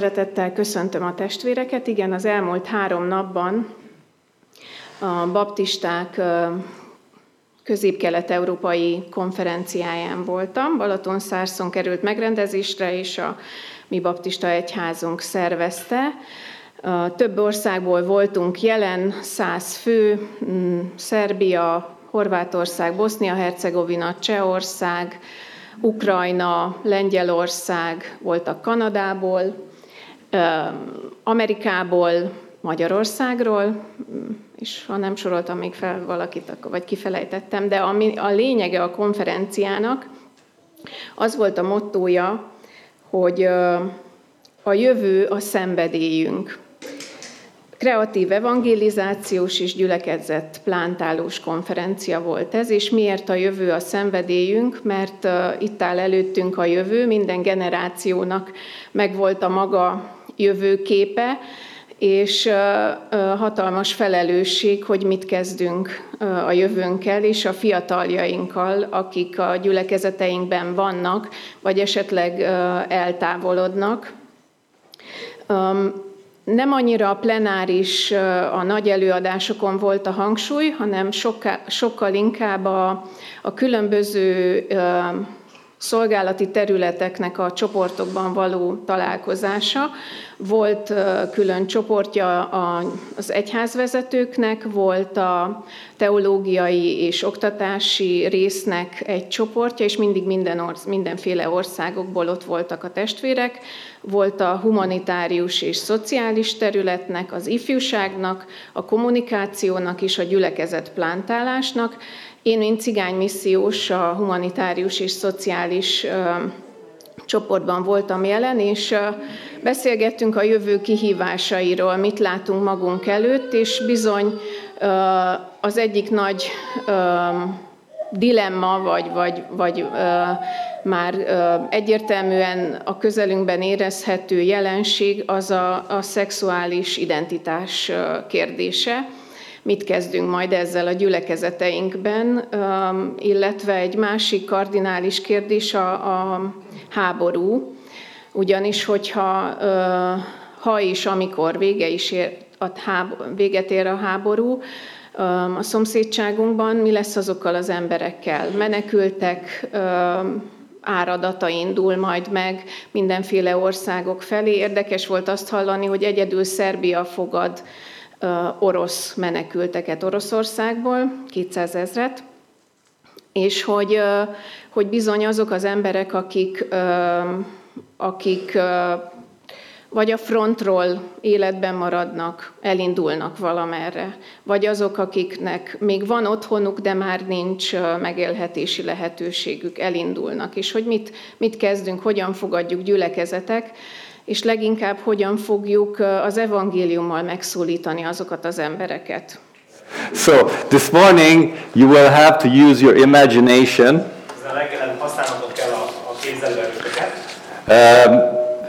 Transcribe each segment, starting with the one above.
Szeretettel köszöntöm a testvéreket. Igen, az elmúlt három napban a baptisták közép-kelet-európai konferenciáján voltam. Balatonszárszon került megrendezésre, és a mi baptista egyházunk szervezte. Több országból voltunk jelen, száz fő, mm, Szerbia, Horvátország, Bosznia-Hercegovina, Csehország, Ukrajna, Lengyelország, voltak Kanadából, Amerikából, Magyarországról, és ha nem soroltam még fel valakit, vagy kifelejtettem, de ami a lényege a konferenciának, az volt a mottója, hogy a jövő a szenvedélyünk. Kreatív evangelizációs és gyülekezett plántálós konferencia volt ez, és miért a jövő a szenvedélyünk? Mert itt áll előttünk a jövő, minden generációnak megvolt a maga jövőképe, és hatalmas felelősség, hogy mit kezdünk a jövőnkkel és a fiataljainkkal, akik a gyülekezeteinkben vannak, vagy esetleg eltávolodnak. Nem annyira a plenáris, a nagy előadásokon volt a hangsúly, hanem sokkal, inkább a, a különböző szolgálati területeknek a csoportokban való találkozása. Volt külön csoportja az egyházvezetőknek, volt a teológiai és oktatási résznek egy csoportja, és mindig minden orsz, mindenféle országokból ott voltak a testvérek. Volt a humanitárius és szociális területnek, az ifjúságnak, a kommunikációnak és a gyülekezet plántálásnak, én, mint cigány missziós, a humanitárius és szociális csoportban voltam jelen, és beszélgettünk a jövő kihívásairól, mit látunk magunk előtt, és bizony az egyik nagy dilemma, vagy, vagy, vagy már egyértelműen a közelünkben érezhető jelenség az a, a szexuális identitás kérdése mit kezdünk majd ezzel a gyülekezeteinkben, illetve egy másik kardinális kérdés a, a háború, ugyanis hogyha ha is, amikor vége is ér, a háború, véget ér a háború, a szomszédságunkban mi lesz azokkal az emberekkel? Menekültek, áradata indul majd meg mindenféle országok felé. Érdekes volt azt hallani, hogy egyedül Szerbia fogad orosz menekülteket Oroszországból, 200 ezret, és hogy, hogy bizony azok az emberek, akik, akik vagy a frontról életben maradnak, elindulnak valamerre, vagy azok, akiknek még van otthonuk, de már nincs megélhetési lehetőségük, elindulnak. És hogy mit, mit kezdünk, hogyan fogadjuk gyülekezetek, és leginkább hogyan fogjuk az evangéliummal megszólítani azokat az embereket. So, this morning you will have to use your imagination. Um,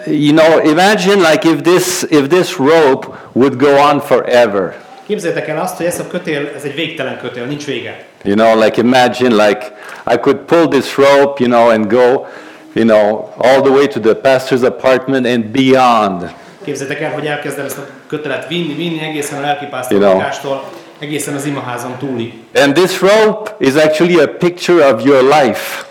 you know, imagine like if this if this rope would go on forever. Képzeljétek el azt, hogy ez a kötél, ez egy végtelen kötél, nincs vége. You know, like imagine like I could pull this rope, you know, and go you know, all the way to the pastor's apartment and beyond. Képzeljétek el, hogy elkezdem ezt a kötelet vinni, vinni egészen a lelkipásztor you know. egészen az imaházon túli. And this rope is actually a picture of your life.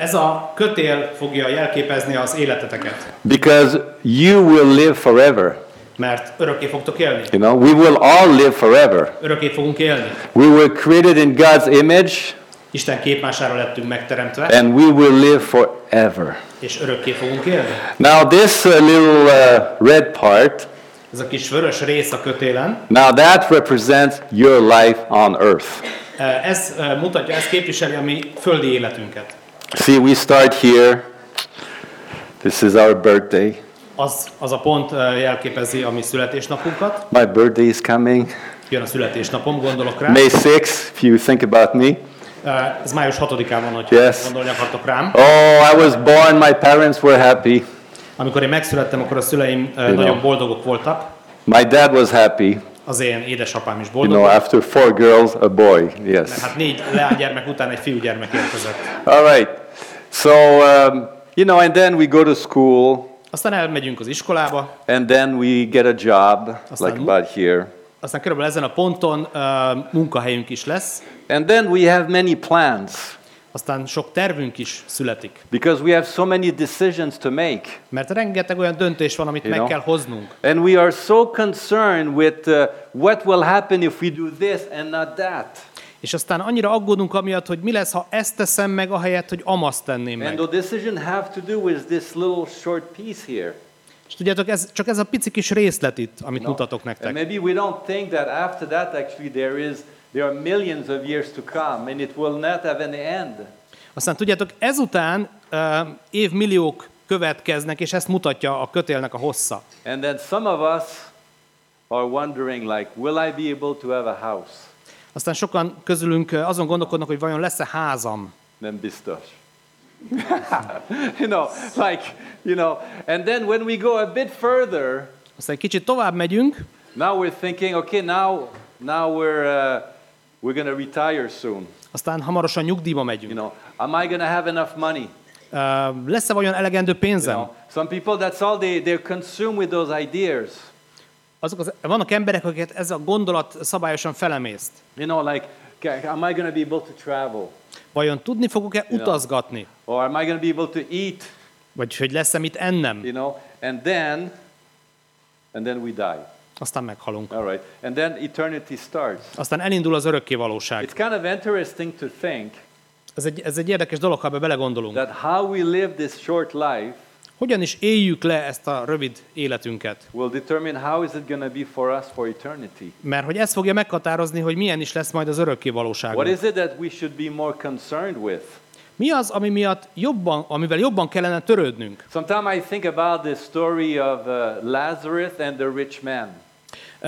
Ez a kötél fogja jelképezni az életeteket. Because you will live forever. Mert örökké fogtok élni. You know, we will all live forever. Örökké fogunk élni. We were created in God's image. Isten képmására lettünk megteremtve. And we will live forever. És örökké fogunk élni. Now this uh, little uh, red part ez a kis vörös rész a kötélen. Now that represents your life on earth. Uh, ez uh, mutatja, ez képviseli a mi földi életünket. See, we start here. This is our birthday. Az, az a pont jelképezi a mi születésnapunkat. My birthday is coming. Jön a születésnapom, gondolok rá. May 6 if you think about me. Ez május 6-án van, hogy yes. gondolni akartok rám. Oh, I was born, my parents were happy. Amikor én megszülettem, akkor a szüleim you nagyon know. boldogok voltak. My dad was happy. Az én édesapám is boldog. You know, after four girls, a boy, yes. Mert hát négy leánygyermek után egy fiúgyermek érkezett. All right. So, um, you know, and then we go to school. Aztán elmegyünk az iskolába, and then we get a job, Aztán like about here. Aztán körülbelül ezen a ponton uh, munkahelyünk is lesz, And then we have many plans aztán sok tervünk is születik. because we have so many decisions to make. Mert rengeteg olyan döntés van, amit You meg know? kell hoznunk. And we are so concerned with uh, what will happen if we do this and not that. És aztán annyira aggódunk amiatt, hogy mi lesz, ha ezt teszem meg, ahelyett, hogy amazt tenném And meg. the decision have to do with this little short piece here. És tudjátok, ez, csak ez a pici kis részlet itt, amit know? mutatok And nektek. maybe we don't think that after that actually there is there are millions of years to come and it will not have an end. Aztán tudjátok, ezután uh, évmilliók következnek, és ezt mutatja a kötélnek a hossza. And then some of us are wondering like will I be able to have a house? Aztán sokan közülünk azon gondolkodnak, hogy vajon lesz-e házam. Nem biztos. you know, like, you know, and then when we go a bit further, Aztán kicsit tovább megyünk, now we're thinking, okay, now now we're uh, we're to retire soon. aztán hamarosan nyugdíjba You megyünk. know, am I to have enough money? Uh, lesz-e vajon elegendő You pénzem? know, some people that's all they they're consumed with those ideas. Azok az, vannak emberek, akiket ez a gondolat szabályosan felemészt. You know, like, am I to be able to travel? Vajon tudni fogok-e utazgatni? Or am I going to be able to eat? Vagy hogy lesz-e mit ennem? You know, and then, and then we die. Aztán meghalunk. All right, and then eternity starts. Aztán elindul az örökké valóság. It's kind of interesting to think Ez egy, ez egy érdekes dolog, ha ebbe belegondolunk. that how we live this short life Hogyan is éljük le ezt a rövid életünket? will determine how is it to be for us for eternity. Mert hogy ez fogja meghatározni, hogy milyen is lesz majd az örökké What valóságunk. is it that we should be more concerned with? Mi az, ami miatt jobban, amivel jobban kellene törődnünk? Sometimes I think about the story of uh, Lazarus and the rich man.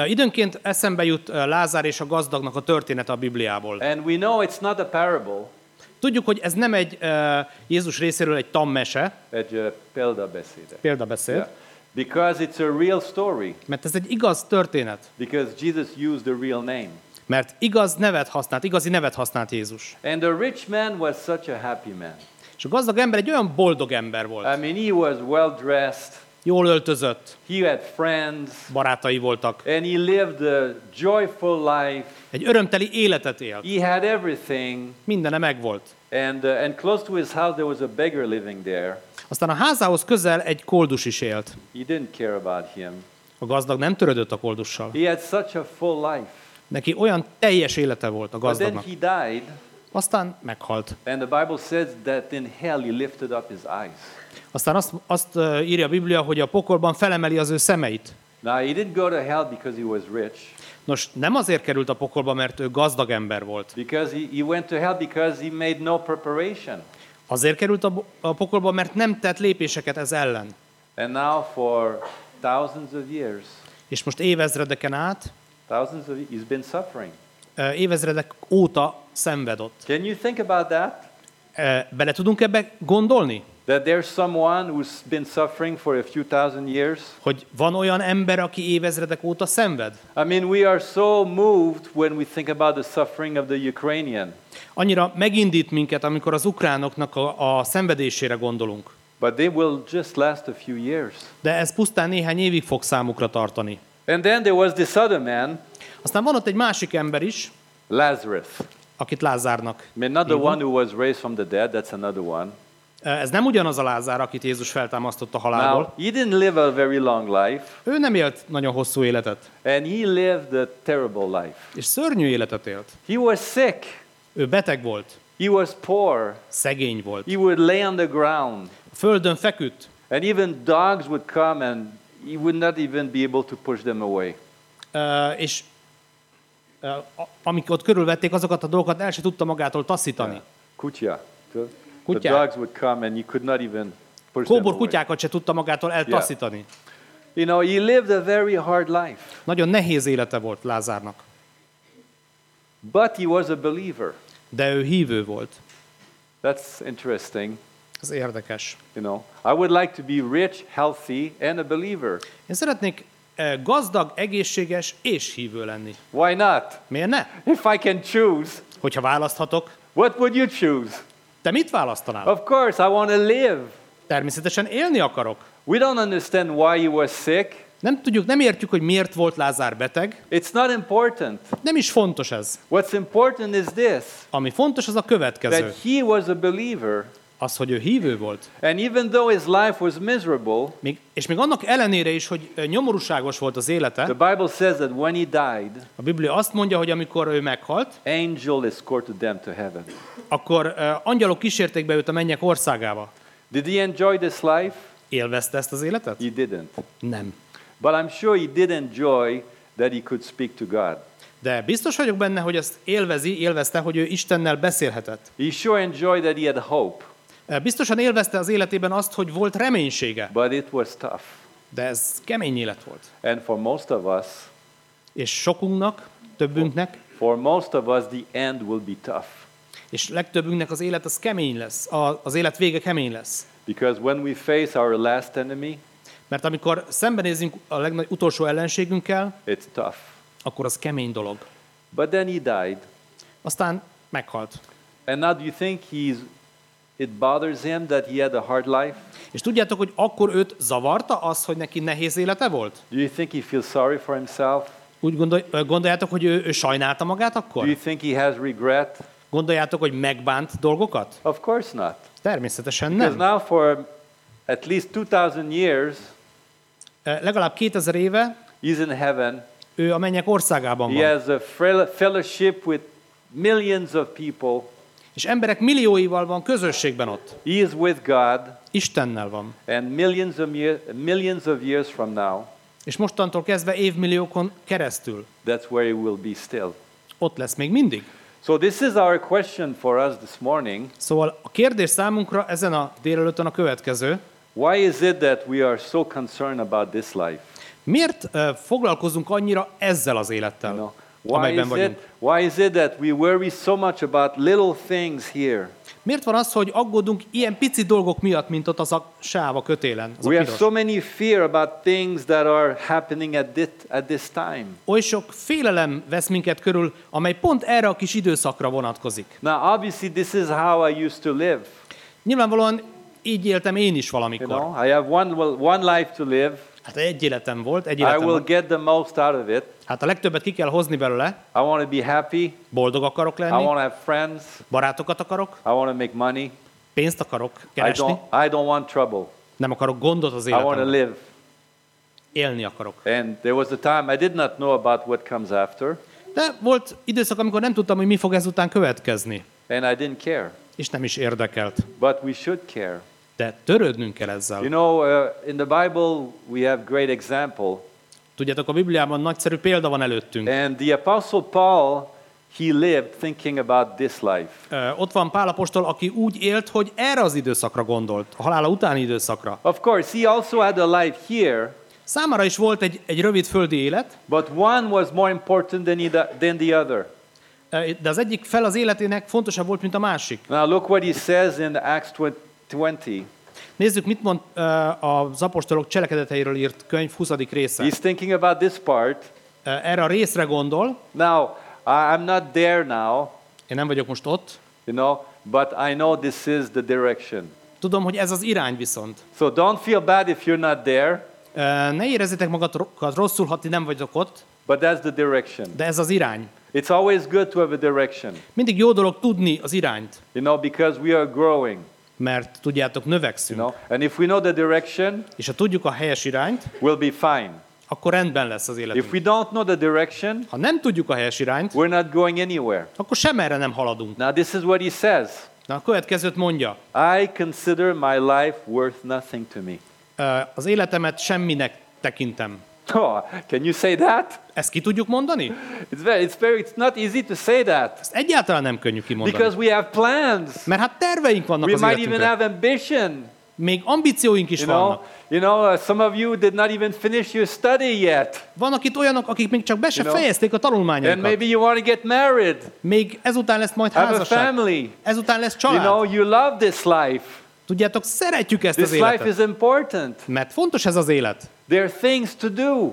Időnként eszembe jut Lázár és a gazdagnak a története a Bibliából. And we know it's not a parable, Tudjuk, hogy ez nem egy ö, Jézus részéről egy tammese, egy uh, példabeszéde. példabeszéd, Yeah. Because it's a real story. mert ez egy igaz történet. Because Jesus used the real name. Mert igaz nevet használt, igazi nevet használt Jézus. And the rich man was such a happy man. És a gazdag ember egy olyan boldog ember volt. I mean, he was well dressed, Jól öltözött, he had friends, barátai voltak. and he lived a joyful life. Egy örömteli életet élt. He had everything. Mindene megvolt. And, uh, and close to his house, there was a beggar living there. Aztán a házához közel egy koldus is élt. He didn't care about him. A gazdag nem törődött a koldussal. He had such a full life. Neki olyan teljes élete volt a But then gazdagnak. he died, Aztán meghalt. and the Bible says that in hell he lifted up his eyes. Aztán azt, azt írja a Biblia, hogy a pokolban felemeli az ő szemeit. Now, he didn't go to hell because he was rich, Nos, nem azért került a pokolba, mert ő gazdag ember volt. because he, he went to hell because he made no preparation. Azért került a, a pokolba, mert nem tett lépéseket ez ellen. And now, for thousands of years, És most évezredeken át, thousands of he's been suffering. évezredek óta szenvedott. Can you think about that? Bele tudunk ebbe gondolni? That there's someone who's been suffering for a few thousand years? Hogy van olyan ember, aki évezredek óta szenved? I mean, we are so moved when we think about the suffering of the Ukrainian. Annyira megindít minket, amikor az ukránoknak a, a szenvedésére gondolunk. But they will just last a few years. De ez pusztán néhány évig fog számukra tartani. And then there was this other man, Aztán van ott egy másik ember is, Lazarus. akit Lázárnak. I mean, not the one who was raised from the dead, that's another one. Ez nem ugyanaz a Lázár, akit Jézus feltámasztott a Now, halálból. he didn't live a very long life, Ő nem élt nagyon hosszú életet, and he lived a terrible life. és szörnyű életet élt. He was sick, Ő beteg volt, he was poor, szegény volt. he would lay on the ground, földön feküdt, and even dogs would come and he would not even be able to push them away. ö, és a- amik ott körülvették azokat a dolgokat, el se tudta magától taszítani. Kutya. The, the Kutyák. dogs would come and you could not even push Kóbor kutyákat se tudta magától eltaszítani. You know, he lived a very hard life, Nagyon nehéz élete volt Lázárnak, but he was a believer. de ő hívő volt. That's interesting. Ez érdekes. You know, I would like to be rich, healthy, and a believer. Én szeretnék ö, gazdag, egészséges és hívő lenni. Why not? Miért ne? If I can choose, Hogyha választhatok, what would you choose? Te mit választanál? Of course, I want to live. Természetesen élni akarok. We don't understand why he was sick. Nem tudjuk, nem értjük, hogy miért volt Lázár beteg. It's not important. Nem is fontos ez. What's important is this Ami fontos, az a következő. that he was a believer. Az, hogy ő hívő volt. And even though his life was miserable, Még, és még annak ellenére is, hogy nyomorúságos volt az the élete, Bible says that when he died, a Biblia azt mondja, hogy amikor ő meghalt, angel escorted them to heaven. akkor ö, angyalok kísérték be őt a mennyek országába. Did he enjoy this life? Élvezte ezt az életet? He didn't. Nem. But I'm sure he did enjoy that he could speak to God. De biztos vagyok benne, hogy ezt élvezi, élvezte, hogy ő Istennel beszélhetett. He sure enjoyed that he had hope, Biztosan élvezte az életében azt, hogy volt reménysége, but it was tough. de ez kemény élet volt. And for most of us, És sokunknak, többünknek, for most of us, the end will be tough. és legtöbbünknek az élet az kemény lesz, a- az élet vége kemény lesz. Because when we face our last enemy, Mert amikor szembenézünk a legnagy utolsó ellenségünkkel, it's tough. akkor az kemény dolog. But then he died. Aztán meghalt. And now do you think he's it bothers him that he had a hard life? És tudjátok, hogy akkor őt zavarta az, hogy neki nehéz élete volt? Do you think he feels sorry for himself? Úgy gondol, gondoljátok, hogy ő, ő sajnálta magát Do you akkor? think he has regret? Gondoljátok, hogy megbánt dolgokat? Of course not. Természetesen Because nem. now for at least 2000 years Legalább 2000 éve he's in heaven. ő a mennyek országában He van. has a fel- fellowship with millions of people. És emberek millióival van közösségben ott. He is with God Istennel van. and millions of years millions of years from now És mostantól kezdve évmilliókon keresztül that's where he will be still. ott lesz még mindig. So this is our question for us this morning. Szóval a kérdés számunkra ezen a délelőttön a következő. Why is it that we are so concerned about this life? Miért uh, foglalkozunk annyira ezzel az élettel, You know, why is vagyunk? it why is it that we worry so much about little things here? Miért van az, hogy aggódunk ilyen pici dolgok miatt, mint ott az a sáv a kötélen, az a We have piros? so many fear about things that are happening at this, at this time. Oly sok félelem vesz minket körül, amely pont erre a kis időszakra vonatkozik. Now, obviously, this is how I used to live. Nyilvánvalóan így éltem én is You valamikor. know, I have one one life to live. Hát egy életem volt, egy I életem will volt. get the most out of it. Hát a legtöbbet ki kell hozni belőle, I want to be happy. boldog akarok I lenni, want to have friends. barátokat akarok, I want to make money. pénzt akarok I keresni, don't, I don't want trouble. nem akarok gondot az I want to életemben. live. Élni akarok. And there was a time I did not know about what comes after, De volt időszak, amikor nem tudtam, hogy mi fog ezután következni, and I didn't care. és nem is érdekelt. But we should care. De törődnünk kell ezzel. You know, uh, in the Bible, we have great example. Tudjátok, a Bibliában nagyszerű példa van előttünk. And the Apostle Paul, he lived thinking about this life. Ö, Ott van Pál apostol, aki úgy élt, hogy erre az időszakra gondolt, a halála utáni időszakra. Of course, he also had a life here, Számára is volt egy, egy rövid földi élet, but one was more important than, either, than the other. ö, de az egyik fel az életének fontosabb volt, mint a másik. Now, look what he says in Acts 20. Nézzük, mit mond ö, az apostolok cselekedeteiről írt könyv 20. része. He's thinking about this part. Ö, Erre a részre gondol, Now, I'm not there now, én nem vagyok most ott, you know, but I know this is the direction. tudom, hogy ez az irány viszont. So don't feel bad if you're not there, Ö, Ne érezzétek magatokat rosszul, ha ti nem vagyok ott, but that's the direction. de ez az irány. It's always good to have a direction, Mindig jó dolog tudni az irányt, you know, because we are growing, mert tudjátok, növekszünk. you know. And if we know the direction, És ha tudjuk a helyes irányt, we'll be fine. akkor rendben lesz az If életünk. we don't know the direction, Ha nem tudjuk a helyes irányt, we're not going anywhere. akkor sem erre nem haladunk. Now, this is what he says Na, a következőt mondja. I consider my life worth nothing to me. Az életemet semminek tekintem. Oh, can you say that? Ezt ki tudjuk mondani? It's very, it's very, it's not easy to say that Ezt egyáltalán nem könnyű kimondani. because we have plans. Mert hát terveink vannak We az might even have ambition. Még ambícióink is You know, vannak. you know, uh, some of you did not even finish your study yet, Vannak itt olyanok, akik még csak be se You know, fejezték a and tanulmányaikat. maybe you want to get married, Még ezután lesz majd have a házasság. family. Ezután lesz You család. know, you love this life. Tudjátok, szeretjük ezt az This life életet. is important. Mert fontos ez az élet. There are things to do.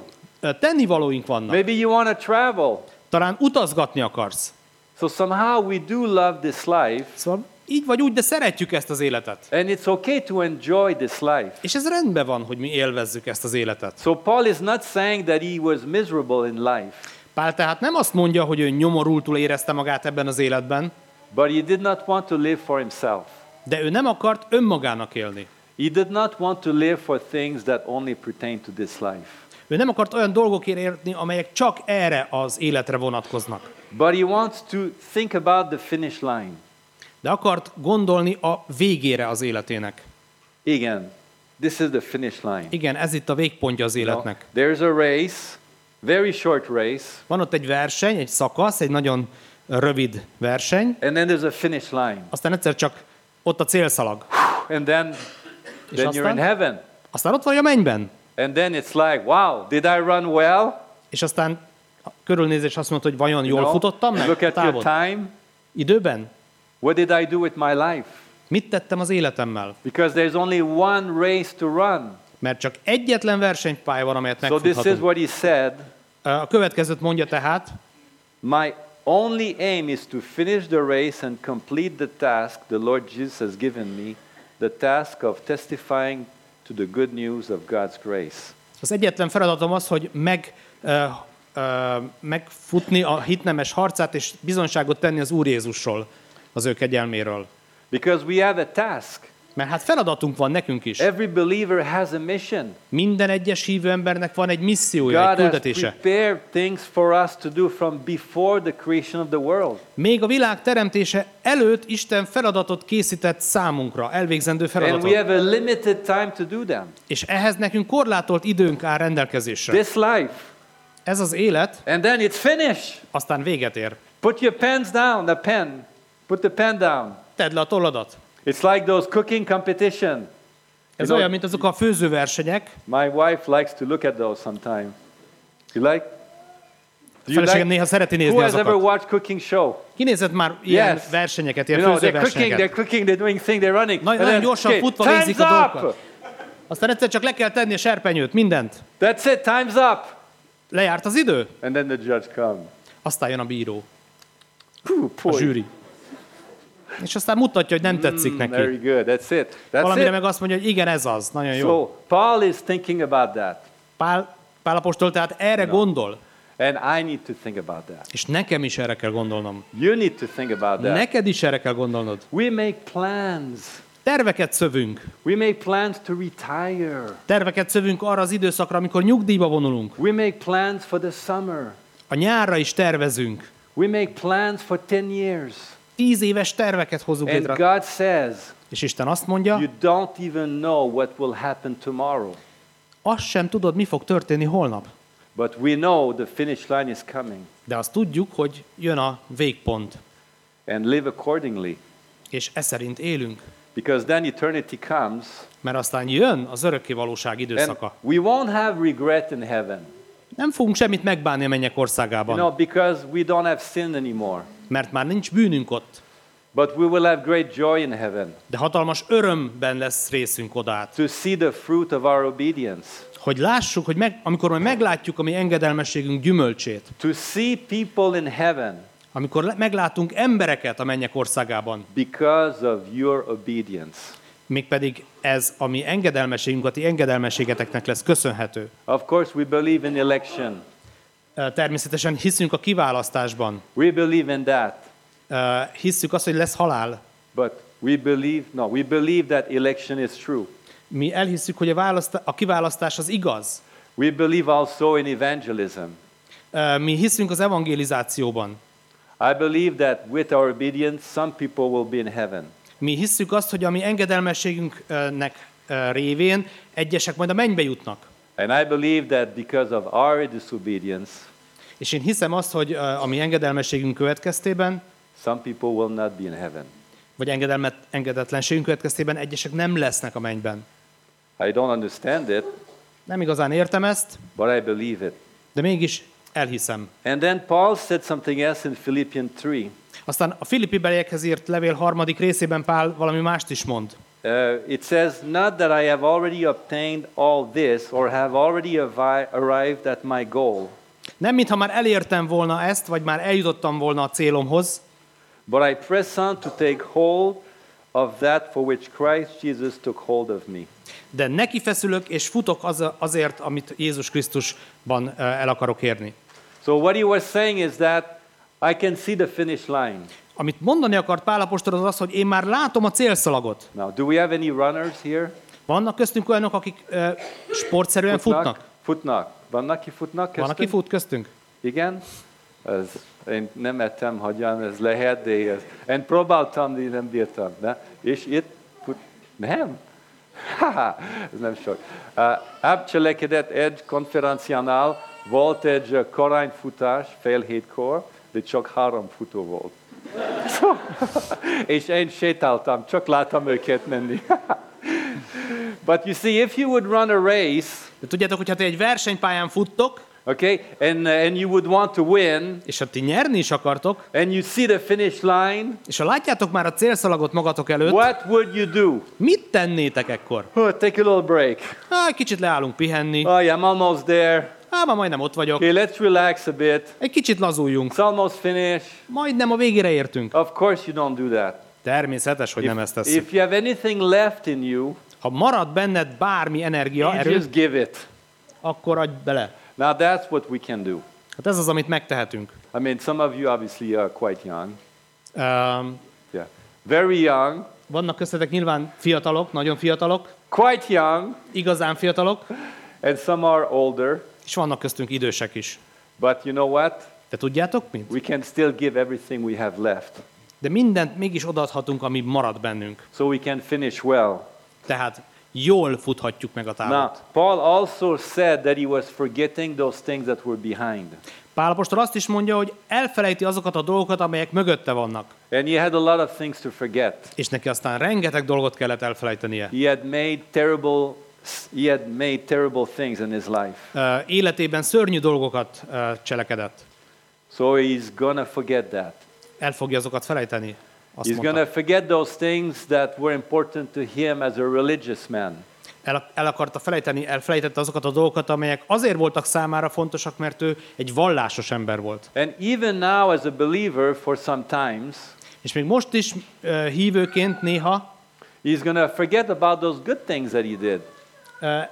Tennivalóink vannak. Maybe you want to travel. Talán utazgatni akarsz. So somehow we do love this life, Szóval így vagy úgy, de szeretjük ezt az életet. And it's okay to enjoy this life. És ez rendben van, hogy mi élvezzük ezt az életet. So Paul is not saying that he was miserable in life, Pál tehát nem azt mondja, hogy ő nyomorultul érezte magát ebben az életben, but he did not want to live for himself. De ő nem akart önmagának élni. He did not want to live for things that only pertain to this life. Ő nem akart olyan dolgokért élni, amelyek csak erre az életre vonatkoznak. But he wants to think about the finish line. De akart gondolni a végére az életének. Again, this is the finish line. Igen, ez itt a végpontja az életnek. there's a race, very short race, Van ott egy verseny, egy szakasz, egy nagyon rövid verseny, and then there's a finish line. aztán egyszer csak ott a célszalag. And then, then you're in aztán? heaven. Aztán ott vagy a mennyben. And then it's like, wow, did I run well? És aztán körülnézés azt mondta, hogy vajon jól know, futottam meg? Look at your time. Időben? What did I do with my life? Mit tettem az életemmel? Because there's only one race to run. Mert csak egyetlen versenypálya van, amelyet So this is megfuthatunk. what he said. A következőt mondja tehát, My only aim is to finish the race and complete the task the Lord Jesus has given me, the task of testifying to the good news of God's grace. az egyetlen feladatom az, hogy meg, ö, ö, megfutni a hitnemes harcát, és bizonságot tenni az Úr Jézusról, az ő kegyelméről. Because we have a task. Mert hát feladatunk van nekünk is. Every believer has a mission. Minden egyes hívő embernek van egy missziója, egy God has küldetése. prepared things for us to do from before the creation of the world. Még a világ teremtése előtt Isten feladatot készített számunkra, elvégzendő And feladatot. we have a limited time to do them. És ehhez nekünk korlátolt időnk áll rendelkezésre. This life. Ez az élet, And then it's finished. aztán véget ér. Put your pens down, the pen. Put the pen down. Tedd le a tolladat. It's like those cooking competition. Ez know- olyan, mint azok a főzőversenyek. My wife likes to look at those sometime. You like? A feleségem néha szereti Who nézni has ever azokat. watched cooking show? Kinézett már ilyen Yes. versenyeket, ilyen You know, they're cooking, they're cooking, they're doing thing, they're running. And nagyon gyorsan okay, futva végzik a dolgokat. Aztán egyszer csak le kell tenni a serpenyőt, mindent. That's it, time's up. Lejárt az idő, And then the judge comes. aztán jön a bíró, Whew, a zsűri. És aztán mutatja, hogy nem tetszik neki. Very good. That's it. That's Valamire it. meg azt mondja, hogy igen, ez az, nagyon jó. So Paul is thinking about that, Pál, Pál apostol tehát erre gondol, and I need to think about that. és nekem is erre kell gondolnom. You need to think about that. Neked is erre kell gondolnod. We make plans. Terveket szövünk. We make plans to retire. Terveket szövünk arra az időszakra, amikor nyugdíjba vonulunk. We make plans for the summer. A nyárra is tervezünk. We make plans for 10 years. Tíz éves terveket hozunk And létre. God says, És Isten azt mondja, you don't even know what will happen tomorrow. azt sem tudod, mi fog történni holnap. But we know the finish line is coming. De azt tudjuk, hogy jön a végpont. And live accordingly. És e szerint élünk. Because then eternity comes. Mert aztán jön az örökké valóság And időszaka. we won't have regret in heaven. Nem fogunk semmit megbánni a mennyek You országában. know, because we don't have sin anymore. Mert már nincs bűnünk ott. But we will have great joy in heaven De hatalmas örömben lesz részünk odát. to see the fruit of our obedience, Hogy lássuk, hogy meg, amikor majd meglátjuk a mi engedelmességünk gyümölcsét, to see people in heaven amikor meglátunk embereket a mennyek országában, because of your obedience. Mégpedig ez a mi engedelmességünk, a ti engedelmességeteknek lesz köszönhető. Of course, we believe in election. Természetesen hiszünk a kiválasztásban. We believe in that. Hisszük azt, hogy lesz halál. But we believe, no, we believe that election is true. Mi elhisszük, hogy a, választá- a kiválasztás az igaz. We believe also in evangelism. Mi hiszünk az evangelizációban. I believe that with our obedience, some people will be in heaven. Mi hisszük azt, hogy a mi engedelmességünknek révén egyesek majd a mennybe jutnak. And I believe that because of our disobedience, És én hiszem azt, hogy a mi engedelmességünk következtében, some people will not be in heaven. vagy engedelmet, engedetlenségünk következtében egyesek nem lesznek a mennyben. I don't understand it, Nem igazán értem ezt, but I believe it. de mégis elhiszem. And then Paul said something else in Philippians 3. Aztán a Filippi beliekhez írt levél harmadik részében Pál valami mást is mond. Uh, it says, Not that I have already obtained all this or have already arrived at my goal, Nem mintha már elértem volna ezt, vagy már eljutottam volna a célomhoz, but I press on to take hold of that for which Christ Jesus took hold of me. De neki feszülök, és futok az, azért, amit Jézus Krisztusban ö, el akarok érni. So what he was saying is that I can see the finish line. Amit mondani akart Pálapostól az az, hogy én már látom a célszalagot. Now, do we have any runners here? Vannak köztünk olyanok, akik ö, sportszerűen futnak? Futnak. Vannak, ki futnak? Van, aki köztünk? fut köztünk? Igen? Ez, én nem ettem, hogyan ez lehet, de ez, én próbáltam, de nem bírtam. Ne? És itt fut, nem? Haha, ez nem sok. Uh, Ábcselekedet egy konferenciánál volt egy uh, korányfutás fél hétkor, de csak három futó volt. És én sétáltam, csak láttam őket menni. But you see, if you would run a race, De tudjátok, hogy ha ti egy versenypályán futtok, okay, and, uh, and you would want to win, és ha ti nyerni is akartok, and you see the finish line, és ha látjátok már a célszalagot magatok előtt, what would you do? mit tennétek ekkor? Oh, take a little break. Egy kicsit leállunk pihenni. Oh, yeah, I'm almost there. Há, már majdnem ott vagyok. Okay, let's relax a bit. Egy kicsit lazuljunk. It's almost finished. Majdnem a végére értünk. Of course, you don't do that. Természetes, hogy nem ezt If, tesszük. if you have anything left in you, Ha marad benned bármi energia, erő, just give it. akkor adj bele. Now, that's what we can do. Hát ez az, amit megtehetünk. I mean, some of you obviously are quite young. Um, Yeah. Very young. vannak köztetek nyilván fiatalok, nagyon fiatalok, Quite young. igazán fiatalok, And some are older. És vannak köztünk idősek is. But you know what? De tudjátok mit? We can still give everything we have left. De mindent mégis odaadhatunk, ami marad bennünk. So we can finish well. Tehát jól futhatjuk meg a Now, távot. Paul also said that he was forgetting those things that were behind. Pálapostól azt is mondja, hogy elfelejti azokat a dolgokat, amelyek mögötte vannak. And he had a lot of things to forget. És neki aztán rengeteg dolgot kellett elfelejtenie. He had made terrible he had made terrible things in his life. Ö, Életében szörnyű dolgokat ö, cselekedett. So he's gonna forget that. El fogja azokat felejteni. Azt He's mondta. gonna forget those things that were important to him as a religious man. El, el akarta felejteni, elfelejtette azokat a dolgokat, amelyek azért voltak számára fontosak, mert ő egy vallásos ember volt. And even now as a believer for some times, És még most is ö, hívőként néha he's gonna forget about those good things that he did.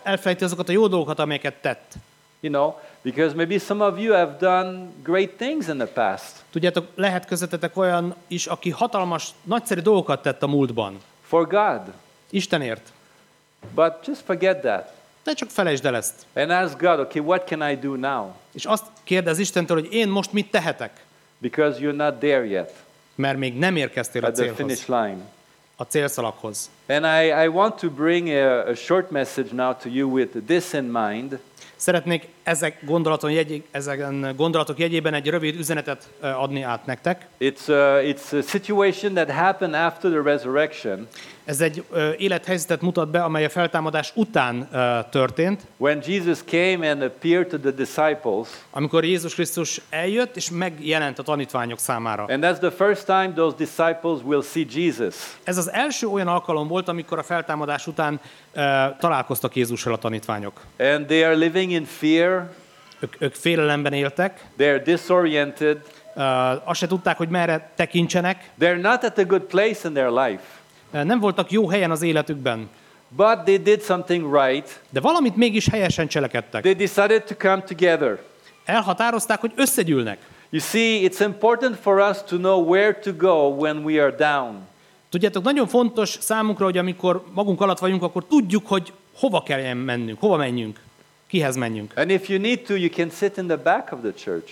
Elfelejti azokat a jó dolgokat, amelyeket tett. You know, because maybe some of you have done great things in the past Tudjátok, lehet közöttetek olyan is, aki hatalmas, nagyszerű dolgokat tett a múltban. for God. Istenért. But just forget that. De csak felejtsd el ezt. And ask God, okay, what can I do now? És azt kérdez Istentől, hogy én most mit tehetek? Because you're not there yet Mert még nem érkeztél a at the célhoz, finish line. A célszalaghoz. And I, I want to bring a, a short message now to you with this in mind. Szeretnék ezek gondolaton jegy, ezeken gondolatok jegyében egy rövid üzenetet adni át nektek. It's a, it's a situation that happened after the resurrection Ez egy ö, élethelyzetet mutat be, amely a feltámadás után ö, történt, when Jesus came and appeared to the disciples. amikor Jézus Krisztus eljött és megjelent a tanítványok számára. And that's the first time those disciples will see Jesus. Ez az első olyan alkalom volt, amikor a feltámadás után ö, találkoztak Jézussal a tanítványok. And they are living in fear, Ők, ők félelemben éltek, they're disoriented, ö, azt se tudták, hogy merre tekintsenek, they're not at a good place in their life. Ö, nem voltak jó helyen az életükben, But they did something right. de valamit mégis helyesen cselekedtek. They decided to come together. Elhatározták, hogy összegyűlnek. You see, it's important for us to know where to go when we are down. Tudjátok, nagyon fontos számunkra, hogy amikor magunk alatt vagyunk, akkor tudjuk, hogy hova kell mennünk, hova menjünk, kihez menjünk. And if you need to, you can sit in the back of the church.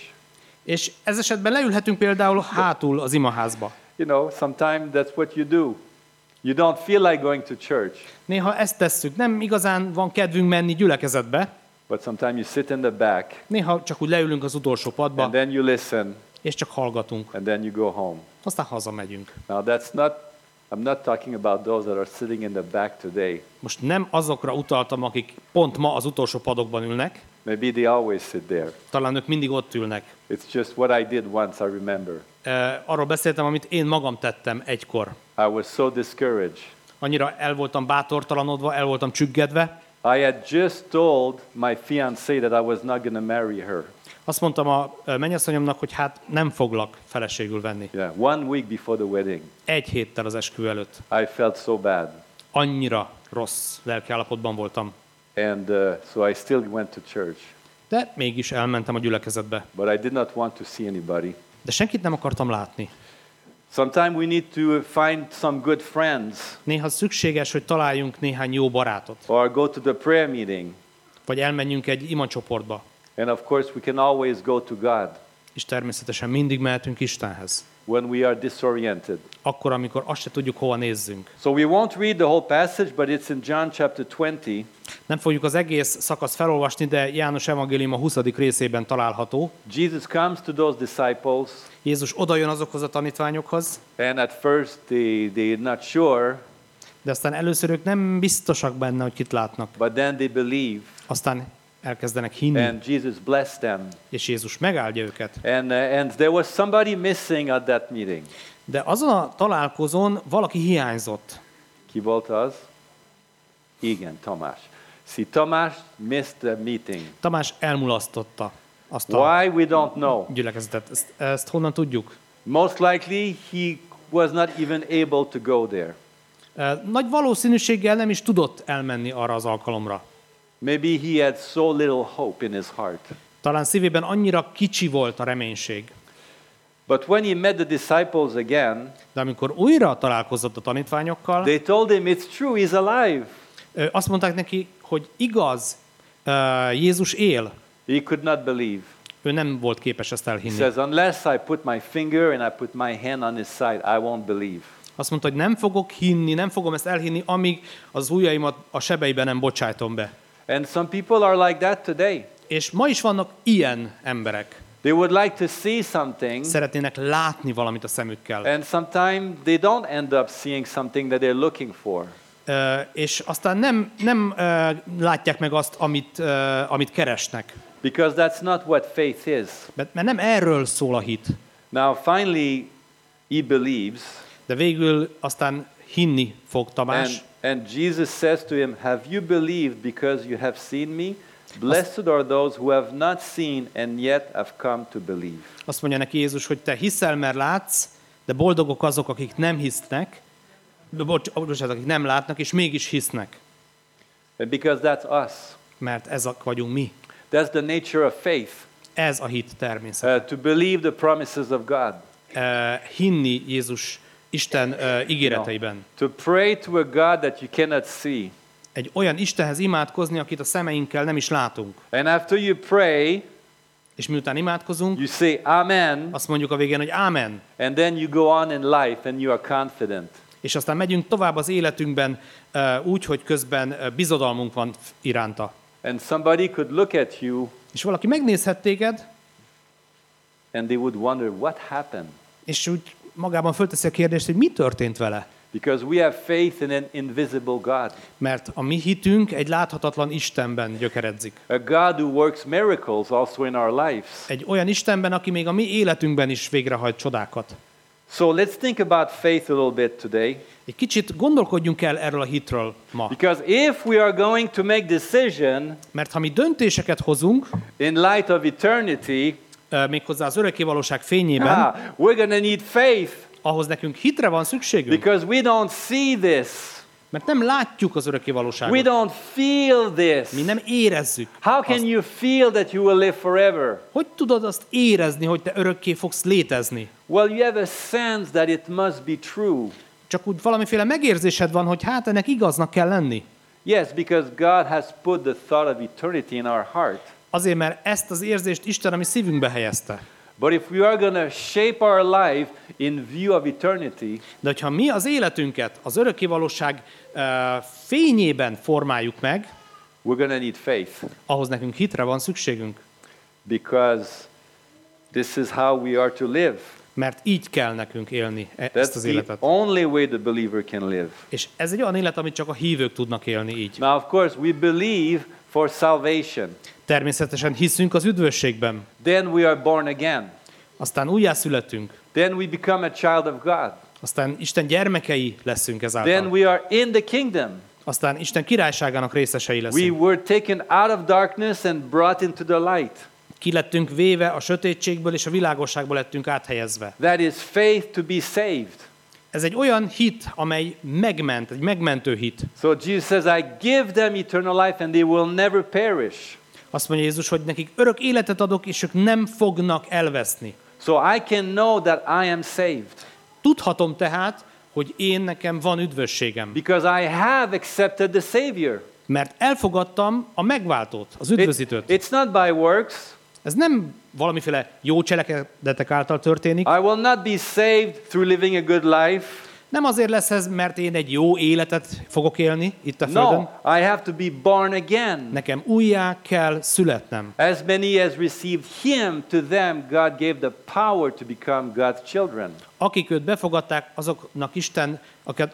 És ez esetben leülhetünk például hátul az imaházba. You know, sometimes that's what you do. You don't feel like going to church, Néha ezt tesszük, nem igazán van kedvünk menni gyülekezetbe, but sometimes you sit in the back néha csak úgy leülünk az utolsó padba, and then you listen és csak hallgatunk. and then you go home. Aztán hazamegyünk. Now, that's not, I'm not talking about those that are sitting in the back today. Most nem azokra utaltam, akik pont ma az utolsó padokban ülnek, Maybe they always sit there. talán ők mindig ott ülnek. It's just what I did once, I remember. E, Arról beszéltem, amit én magam tettem egykor. I was so discouraged. Annyira el voltam bátortalanodva, el voltam csüggedve. I had just told my fiancée that I was not going to marry her. Azt mondtam a mennyasszonyomnak, hogy hát nem foglak feleségül venni. Yeah, one week before the wedding, Egy héttel az eskü előtt. I felt so bad. Annyira rossz lelkiállapotban voltam. And uh, so I still went to church, De mégis elmentem a gyülekezetbe. but I did not want to see anybody. De senkit nem akartam látni. Sometimes we need to find some good friends Néha szükséges, hogy találjunk néhány jó barátot. or go to the prayer meeting. Vagy elmenjünk egy imacsoportba. And of course, we can always go to God És természetesen mindig mehetünk Istenhez. when we are disoriented. Akkor, amikor azt se tudjuk, hova nézzünk. So we won't read the whole passage, but it's in John chapter 20. Nem fogjuk az egész szakasz felolvasni, de János Evangélium a 20. részében található. Jesus comes to those disciples, Jézus odajön azokhoz a tanítványokhoz, and at first they, they're not sure, de aztán először ők nem biztosak benne, hogy kit látnak. but then they believe, Aztán elkezdenek hinni, and Jesus blessed them. és Jézus megáldja őket. And, uh, and there was somebody missing at that meeting. De azon a találkozón valaki hiányzott. Ki volt az? Igen, Tamás. See, Tamás missed the meeting. Tamás elmulasztotta azt a Why? We don't know. gyülekezetet. Ezt, ezt honnan tudjuk? Most likely he was not even able to go there. Ö, Nagy valószínűséggel nem is tudott elmenni arra az alkalomra. Maybe he had so little hope in his heart. Talán szívében annyira kicsi volt a reménység. But when he met the disciples again, De amikor újra találkozott a tanítványokkal, they told him, It's true, he's alive. azt mondták neki, hogy igaz, Jézus él. He could not believe. Ő nem volt képes ezt He elhinni. says, Unless I put my finger and I put my hand on his side, I won't believe. Azt mondta, hogy nem fogok hinni, nem fogom ezt elhinni, amíg az ujjaimat a sebeiben nem bocsájtom be. And some people are like that today. És ma is vannak ilyen emberek. They would like to see something, Szeretnének látni valamit a szemükkel. and sometimes they don't end up seeing something that they're looking for. Ö, és aztán nem, nem ö, látják meg azt, amit, ö, amit keresnek. Because that's not what faith is. Mert, mert nem erről szól a hit. Now, finally, he believes, De végül aztán hinni fog Tamás, and Jesus says to him, Have you believed because you have seen me? Blessed are those who have not seen and yet have come to believe. azt mondja neki Jézus, hogy te hiszel, mert látsz, de boldogok azok, akik nem hisznek, bocs, bocsánat, akik nem látnak, és mégis hisznek. And because that's us. Mert ezek vagyunk mi. That's the nature of faith, Ez a hit természet. uh, to believe the promises of God. Uh, hinni Jézus Isten uh, ígéreteiben. To pray to a God that you cannot see. Egy olyan Istenhez imádkozni, akit a szemeinkkel nem is látunk. And after you pray, És miután imádkozunk, you say Amen, azt mondjuk a végén, hogy Ámen. and then you go on in life and you are confident. És aztán megyünk tovább az életünkben uh, úgy, hogy közben uh, bizodalmunk van iránta. And somebody could look at you És valaki megnézhet téged, and they would wonder what happened. és úgy magában fölteszi a kérdést, hogy mi történt vele. Because we have faith in an invisible God, Mert a mi hitünk egy láthatatlan Istenben gyökeredzik. a God who works miracles also in our lives. Egy olyan Istenben, aki még a mi életünkben is végrehajt csodákat. So let's think about faith a little bit today. Egy kicsit gondolkodjunk el erről a hitről ma. Because if we are going to make decision Mert ha mi döntéseket hozunk, in light of eternity, méghozzá az örökké valóság fényében, ah, we're to need faith ahhoz nekünk hitre van szükségünk. because we don't see this. Mert nem látjuk az örökké We valóságot. don't feel Mi this. nem érezzük. How can azt. you feel that you will live forever? Hogy tudod azt érezni, hogy te örökké fogsz létezni? Well, you have a sense that it must be true. Csak úgy valamiféle megérzésed van, hogy hát ennek igaznak kell lenni. Yes, because God has put the thought of eternity in our heart. Azért, mert ezt az érzést Isten a mi szívünkbe helyezte. But if we are going to shape our life in view of eternity, De hogyha mi az életünket az örökké valóság ö, fényében formáljuk meg, we're going to need faith ahhoz nekünk hitre van szükségünk. because this is how we are to live. Mert így kell nekünk élni e- ezt az the életet. only way the believer can live. És ez egy olyan élet, amit csak a hívők tudnak élni így. Now, of course, we believe for salvation. Természetesen hiszünk az üdvösségben. Then we are born again. Aztán újjászületünk. Then we become a child of God. Aztán Isten gyermekei leszünk ezáltal. Then we are in the kingdom. Aztán Isten királyságának részesei We leszünk. were taken out of darkness and brought into the light. Ki lettünk véve a sötétségből és a világosságból lettünk áthelyezve. That is faith to be saved. Ez egy olyan hit, amely megment, egy megmentő hit. So Jesus says, I give them eternal life and they will never perish. Azt mondja Jézus, hogy nekik örök életet adok, és ők nem fognak elveszni. So I can know that I am saved Tudhatom tehát, hogy én nekem van üdvösségem, because I have accepted the Savior. mert elfogadtam a megváltót, az It- üdvözítőt. it's not by works. Ez nem valamiféle jó cselekedetek által történik, I will not be saved through living a good life. Nem azért lesz ez, mert én egy jó életet fogok élni itt a Földön. No, I have to be born again. Nekem újjá kell születnem. As many as received him, to them God gave the power to become God's children. Akik őt befogadták, azoknak Isten,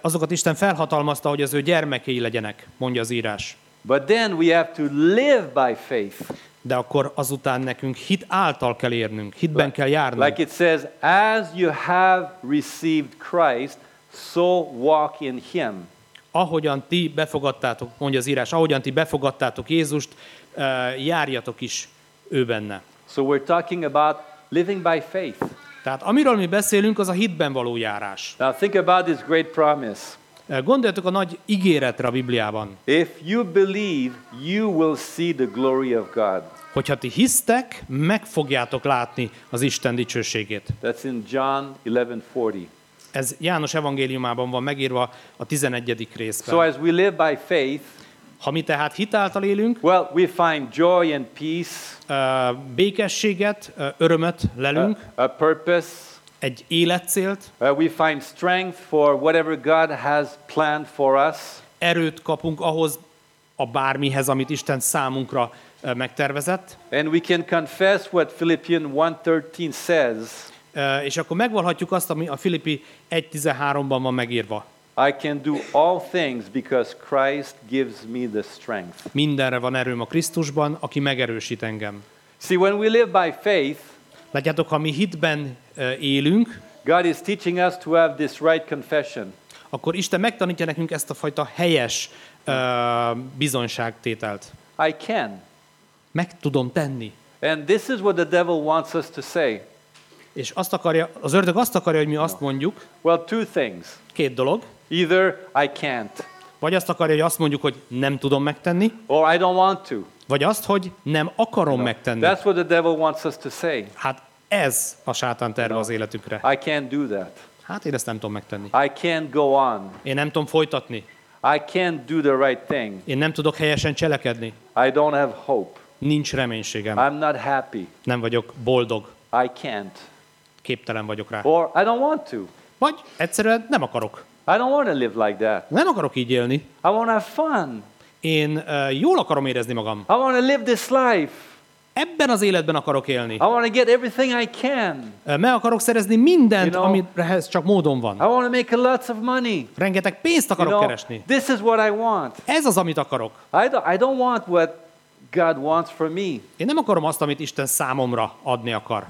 azokat Isten felhatalmazta, hogy az ő gyermekei legyenek, mondja az írás. But then we have to live by faith. De akkor azután nekünk hit által kell érnünk, hitben kell járnunk. Like it says, as you have received Christ, so walk in him. Ahogyan ti befogadtátok, mondja az írás, ahogyan ti befogadtátok Jézust, eh, járjatok is ő benne. So we're talking about living by faith. Tehát amiről mi beszélünk, az a hitben való járás. Now think about this great promise. Eh, Gondoljatok a nagy ígéretre a Bibliában. If you believe, you will see the glory of God. Hogyha ti hisztek, meg fogjátok látni az Isten dicsőségét. That's in John 11:40. Ez János evangéliumában van megírva a 11. részben. So as we live by faith, Ha mi tehát hitáltal élünk, well, we find joy and peace, ö, békességet, ö, örömöt a, lelünk, a purpose. egy életcélt, Uh, we find strength for whatever God has planned for us. erőt kapunk ahhoz a bármihez, amit Isten számunkra megtervezett, And we can confess what Philippians 1:13 says. És akkor megvalhatjuk azt, ami a Filippi 1.13-ban van megírva. I can do all things because Christ gives me the strength. Mindenre van erőm a Krisztusban, aki megerősít engem. See, when we live by faith, Látjátok, ha mi hitben élünk, God is teaching us to have this right confession. akkor Isten megtanítja nekünk ezt a fajta helyes ö, bizonyságtételt. I can. Meg tudom tenni. And this is what the devil wants us to say. És azt akarja, az ördög azt akarja, hogy mi azt mondjuk, Well, two things. két dolog, Either I can't, vagy azt akarja, hogy azt mondjuk, hogy nem tudom megtenni, or I don't want to. vagy azt, hogy nem akarom megtenni. That's what the devil wants us to say. Hát ez a sátán terve az életünkre. I can't do that. Hát én ezt nem tudom megtenni. I can't go on. Én nem tudom folytatni. I can't do the right thing. Én nem tudok helyesen cselekedni. I don't have hope. Nincs reménységem. I'm not happy. Nem vagyok boldog. I can't. Képtelen vagyok rá. Or I don't want to. Vagy egyszerűen nem akarok. I don't want to live like that. Nem akarok így élni. I want to have fun. Én uh, jól akarom érezni magam. I want to live this life. Ebben az életben akarok élni. I want to get everything I can. Meg akarok szerezni mindent, You know- amihez csak módon I van. want to make lots of money. Rengeteg pénzt You akarok know, keresni. this is what I want. Ez az, amit akarok. I don't, I don't want what God wants for me. Én nem akarom azt, amit Isten számomra adni akar.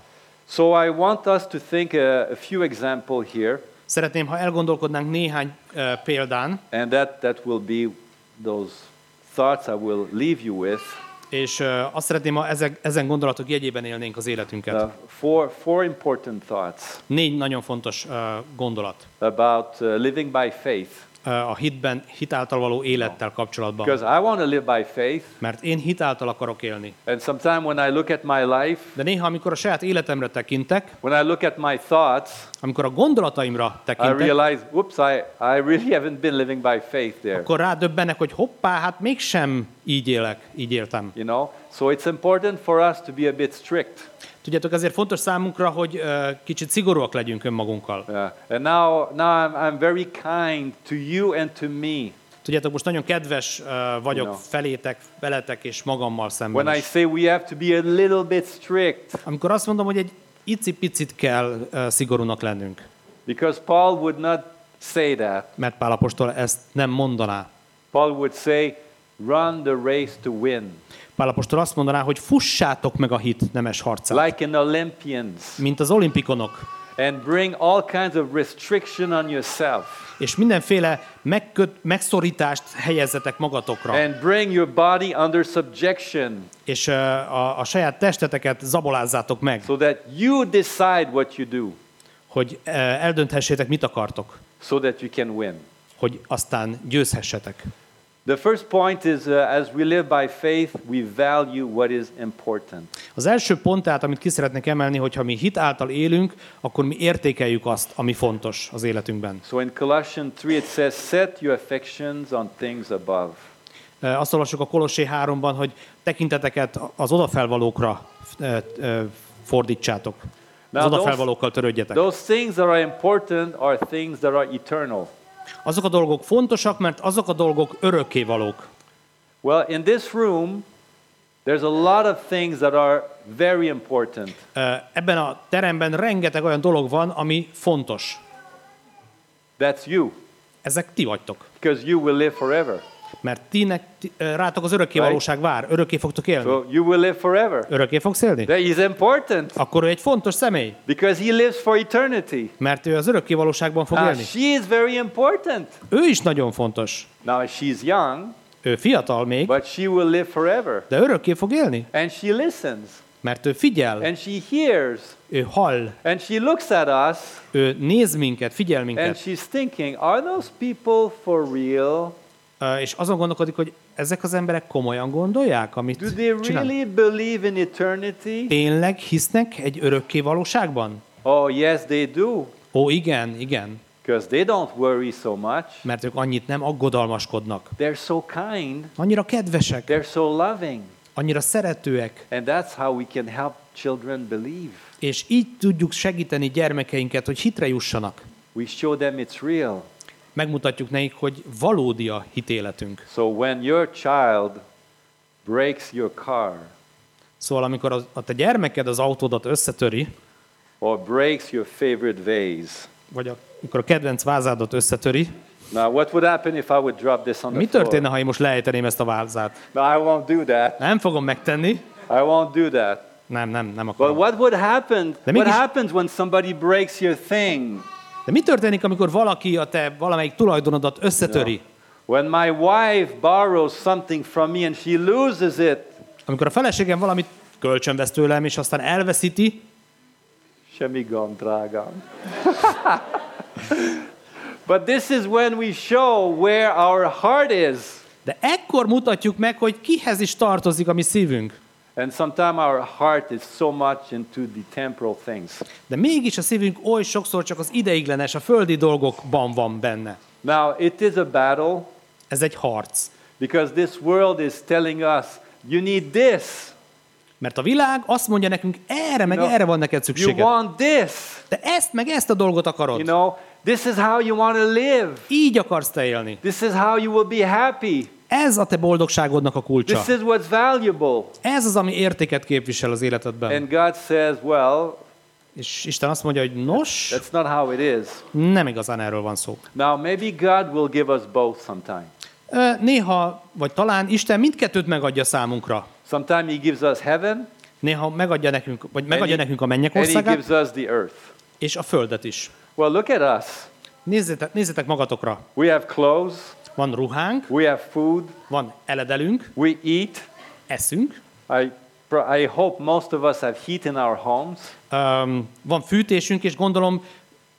So I want us to think a, a few example here, Szeretném, ha elgondolkodnánk néhány uh, példán, and that, that will be those thoughts I will leave you with. és uh, azt szeretném, ha ezek, ezen gondolatok jegyében élnénk az életünket. Uh, four, four important thoughts Négy nagyon fontos uh, gondolat about uh, living by faith. A hitben, hit által való élettel kapcsolatban. Because I want to live by faith, Mert én hit által akarok élni. and sometimes when I look at my life, De néha, amikor a saját életemre tekintek, when I look at my thoughts, amikor a gondolataimra I tekintek, realize, whoops, I, I really haven't been living by faith there. akkor rádöbbenek, hogy hoppá, hát mégsem így élek, így éltem. You know, so it's important for us to be a bit strict. Tudjátok, ezért fontos számunkra, hogy uh, kicsit szigorúak legyünk önmagunkkal. Yeah. And now, now I'm, I'm very kind to you and to me. Tudjátok, most nagyon kedves uh, vagyok know. felétek, veletek és magammal szemben When I say we have to be a little bit strict, Amikor azt mondom, hogy egy icipicit kell uh, szigorúnak lennünk, because Paul would not say that. mert Pál apostol ezt nem mondaná. Paul would say, run the race to win, Pál apostol azt mondaná, hogy fussátok meg a hit nemes harcát, like an Olympians. mint az olimpikonok. and bring all kinds of restriction on yourself és mindenféle megköt, megszorítást helyezzetek magatokra, and bring your body under subjection és a, a saját testeteket zabolázzátok meg, so that you decide what you do hogy eldönthessétek, mit akartok, so that you can win. hogy aztán győzhessetek. The first point is uh, as we live by faith, we value what is important. Az első pont tehát, amit ki szeretnék emelni, hogy ha mi hit által élünk, akkor mi értékeljük azt, ami fontos az életünkben. So in Colossians 3 it says, Set your affections on things above. Ö, Azt olvassuk a Kolossé 3-ban, hogy tekinteteket az odafelvalókra ö, ö, fordítsátok. Az odafelvalókkal törődjetek. Those things that are important are things that are eternal. Azok a dolgok fontosak, mert azok a dolgok örökkévalók. Well, in this room, there's a lot of things that are very important. Ebben a teremben rengeteg olyan dolog van, ami fontos. That's you, Ezek ti vagytok. because you will live forever. Mert ö, rátok az örökkévalóság vár. Örökké fogtok élni. So you will live forever. Örökké fogsz élni? That is important Akkor ő egy fontos személy, because he lives for eternity. mert ő az örökkévalóságban fog Now, élni. she is very important. Ő is nagyon fontos. Now, she's young, Ő fiatal még, but she will live forever. de örökké fog élni, And she listens, mert ő figyel, and she hears, ő hall, and she looks at us, ő néz minket, figyel and minket, she's thinking, are those people for real? És azon gondolkodik, hogy ezek az emberek komolyan gondolják, amit Do they really believe in eternity? Tényleg hisznek egy örökké valóságban? Oh, yes, they do, Ó, igen, igen. because they don't worry so much. Mert ők annyit nem aggodalmaskodnak. They're so kind, Annyira kedvesek, they're so loving. annyira szeretőek, And that's how we can help children believe. és így tudjuk segíteni gyermekeinket, hogy hitre jussanak. We show them it's real. Megmutatjuk nekik, hogy valódi a hitéletünk. So when your child breaks your car Szóval amikor az, a te gyermeked az autódat összetöri, or breaks your favorite vase, vagy a, amikor a kedvenc vázádat összetöri, now what would happen if I would drop this on the mi történne, ha én most lejteném ezt a vázát? No, I won't do that. Nem fogom megtenni. I won't do that. Nem, nem, nem But akarom. what would happen? De What mégis- happens when somebody breaks your thing? De mi történik, amikor valaki a te valamelyik tulajdonodat összetöri? When my wife borrows something from me and she loses it, Amikor a feleségem valamit kölcsönvesz tőlem, és aztán elveszíti, semmi gond, drágám. But this is when we show where our heart is. de ekkor mutatjuk meg, hogy kihez is tartozik a mi szívünk. And sometimes our heart is so much into the temporal things. De mégis a szívünk oly sokszor csak az ideiglenes, a földi dolgokban van benne. Now, it is a battle Ez egy harc. because this world is telling us, you need this. Mert a világ azt mondja nekünk, erre meg You know, erre van neked You szükséged. want this. De ezt meg ezt a dolgot akarod. You know, this is how you want to live. Így akarsz te élni. This is how you will be happy. Ez a te boldogságodnak a kulcsa. This is what's valuable. Ez az, ami értéket képvisel az életedben. And God says, well, És Isten azt mondja, hogy nos, that's not how it is. nem igazán erről van szó. Now, maybe God will give us both sometime. Néha, vagy talán Isten mindkettőt megadja számunkra. Sometimes He gives us heaven, Néha megadja nekünk, vagy megadja he- nekünk a mennyek and He országát, gives us the earth. és a földet is. Well, look at us. Nézzétek, nézzétek magatokra. We have clothes, Van ruhánk, we have food, van eledelünk, we eat. eszünk, I, I hope most of us have heat in our homes. öm, van fűtésünk, és gondolom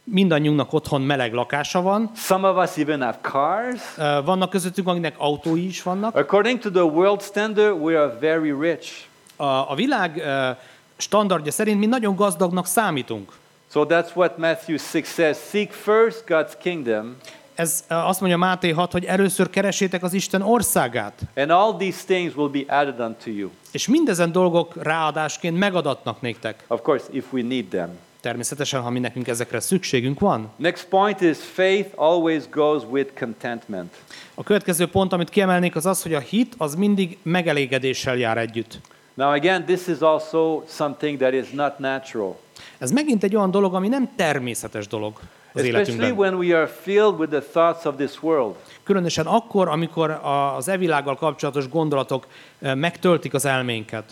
mindannyiunknak otthon meleg lakása van. Some of us even have cars. Ö, Vannak közöttünk, akinek autói is vannak. According to the world standard, we are very rich. A, a világ ö, standardja szerint mi nagyon gazdagnak számítunk. So that's what Matthew 6 says Seek first God's kingdom, Ez azt mondja Máté 6, hogy először keresétek az Isten országát, and all these things will be added unto you. és mindezen dolgok ráadásként megadatnak néktek. Of course, if we need them. Természetesen, ha mi nekünk ezekre szükségünk van. Next point is faith always goes with contentment. A következő pont, amit kiemelnék, az az, hogy a hit az mindig megelégedéssel jár együtt. Now, again, this is also something that is not natural, Ez megint egy olyan dolog, ami nem természetes dolog az especially életünkben. when we are filled with the thoughts of this world. Különösen akkor, amikor az evilággal kapcsolatos gondolatok ö, megtöltik az elménket.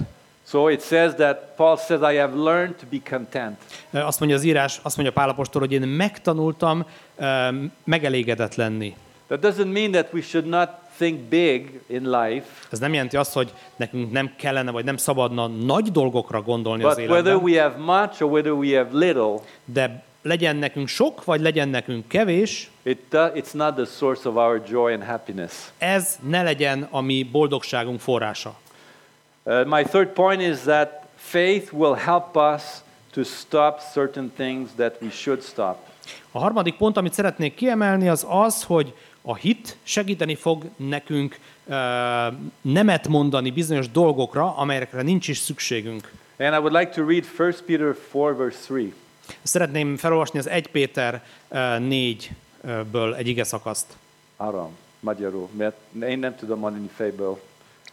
So it says that Paul says, I have learned to be content. Azt mondja az írás, azt mondja Pálapostól, hogy én megtanultam ö, megelégedett lenni. That doesn't mean that we should not think big in life, Ez nem jelenti azt, hogy nekünk nem kellene, vagy nem szabadna nagy dolgokra gondolni az but whether életben, we have much or whether we have little, de legyen nekünk sok, vagy legyen nekünk kevés, it, do- it's not the source of our joy and happiness. ez ne legyen a mi boldogságunk forrása. Uh, my third point is that faith will help us to stop certain things that we should stop. A harmadik pont, amit szeretnék kiemelni, az az, hogy a hit segíteni fog nekünk ö, nemet mondani bizonyos dolgokra, amelyekre nincs is szükségünk. And I would like to read 1 Peter 4, verse 3. Szeretném felolvasni az 1 Péter ö, 4-ből egy ige szakaszt. Aram, magyarul, mert én nem tudom mondani fejből,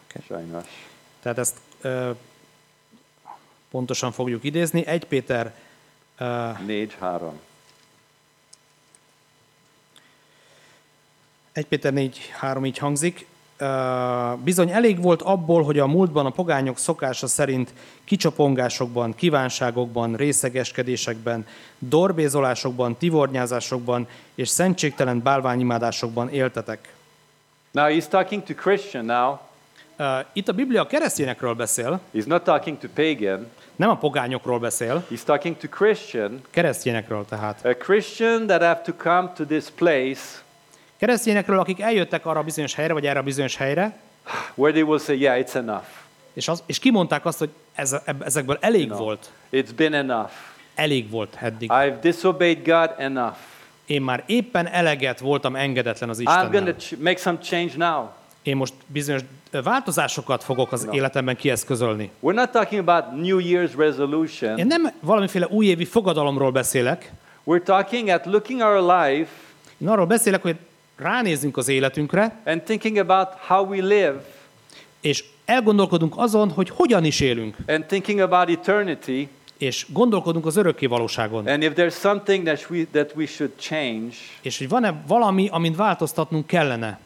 Oké. sajnos. Tehát ezt ö, pontosan fogjuk idézni. 1 Péter ö, 4, 3. 1 Péter 4, 3 így hangzik. Bizony elég volt abból, hogy a múltban a pogányok szokása szerint kicsapongásokban, kívánságokban, részegeskedésekben, dorbézolásokban, tivornyázásokban és szentségtelen bálványimádásokban éltetek. Now he's talking to Christian now. Ö, Itt a Biblia a keresztényekről beszél, He's not talking to pagan. nem a pogányokról beszél, He's talking to Christian. keresztényekről tehát. A Christian that have to come to this place Keresztényekről, akik eljöttek arra a bizonyos helyre, vagy erre a bizonyos helyre, where they will say, yeah, it's enough. és, az, és kimondták azt, hogy ez, ezekből elég No. volt. It's been enough. Elég volt eddig. I've disobeyed God enough. Én már éppen eleget voltam engedetlen az Istennel. to ch- make some change now. Én most bizonyos változásokat fogok az No. életemben kieszközölni. We're not talking about New Year's resolution. Én nem valamiféle újévi fogadalomról beszélek, We're talking at looking our life én arról beszélek, hogy ránézzünk az életünkre, and thinking about how we live és elgondolkodunk azon, hogy hogyan is élünk, and thinking about eternity. és gondolkodunk az örökké valóságon. And if there's something that we, that we should change, És hogy van-e valami, amit változtatnunk kellene?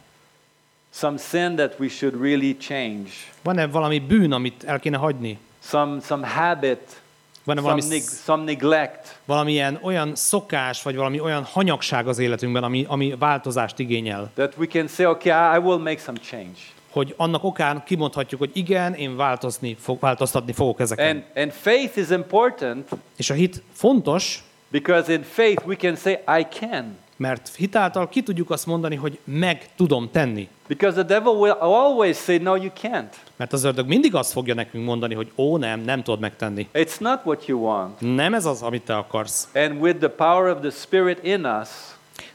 some sin that we should really change, Van-e valami bűn, amit el kéne hagyni? some, some habit, Some, valami, neg- some neglect, valamilyen olyan szokás, vagy valami olyan hanyagság az életünkben, ami, ami változást igényel? that we can say, okay, I will make some change. Hogy annak okán kimondhatjuk, hogy igen, én változni, fog, változtatni fogok ezeken. And, and faith is important És a hit fontos, because in faith we can say, I can. Mert hitáltal ki tudjuk azt mondani, hogy meg tudom tenni. Because the devil will always say, no, you can't. Mert az ördög mindig azt fogja nekünk mondani, hogy ó, nem, nem tudod megtenni. It's not what you want. Nem ez az, amit te akarsz. And with the power of the Spirit in us,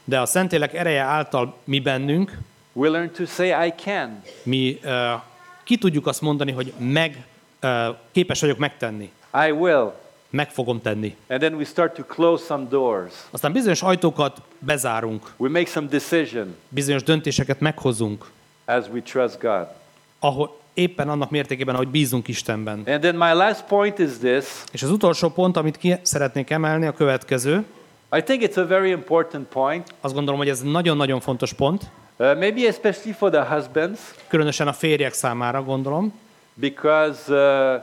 De a Szentlélek ereje által mi bennünk, we learn to say, I can. mi uh, ki tudjuk azt mondani, hogy meg, uh, képes vagyok megtenni. I will. Meg fogom tenni. And then we start to close some doors. Aztán bizonyos ajtókat bezárunk, We make some decision bizonyos döntéseket meghozunk, as we trust God. ahol éppen annak mértékében, ahogy bízunk Istenben. And then my last point is this. És az utolsó pont, amit ki szeretnék emelni, a következő. I think it's a very important point, Azt gondolom, hogy ez nagyon-nagyon fontos pont, uh, maybe especially for the husbands, különösen a férjek számára gondolom, because, uh,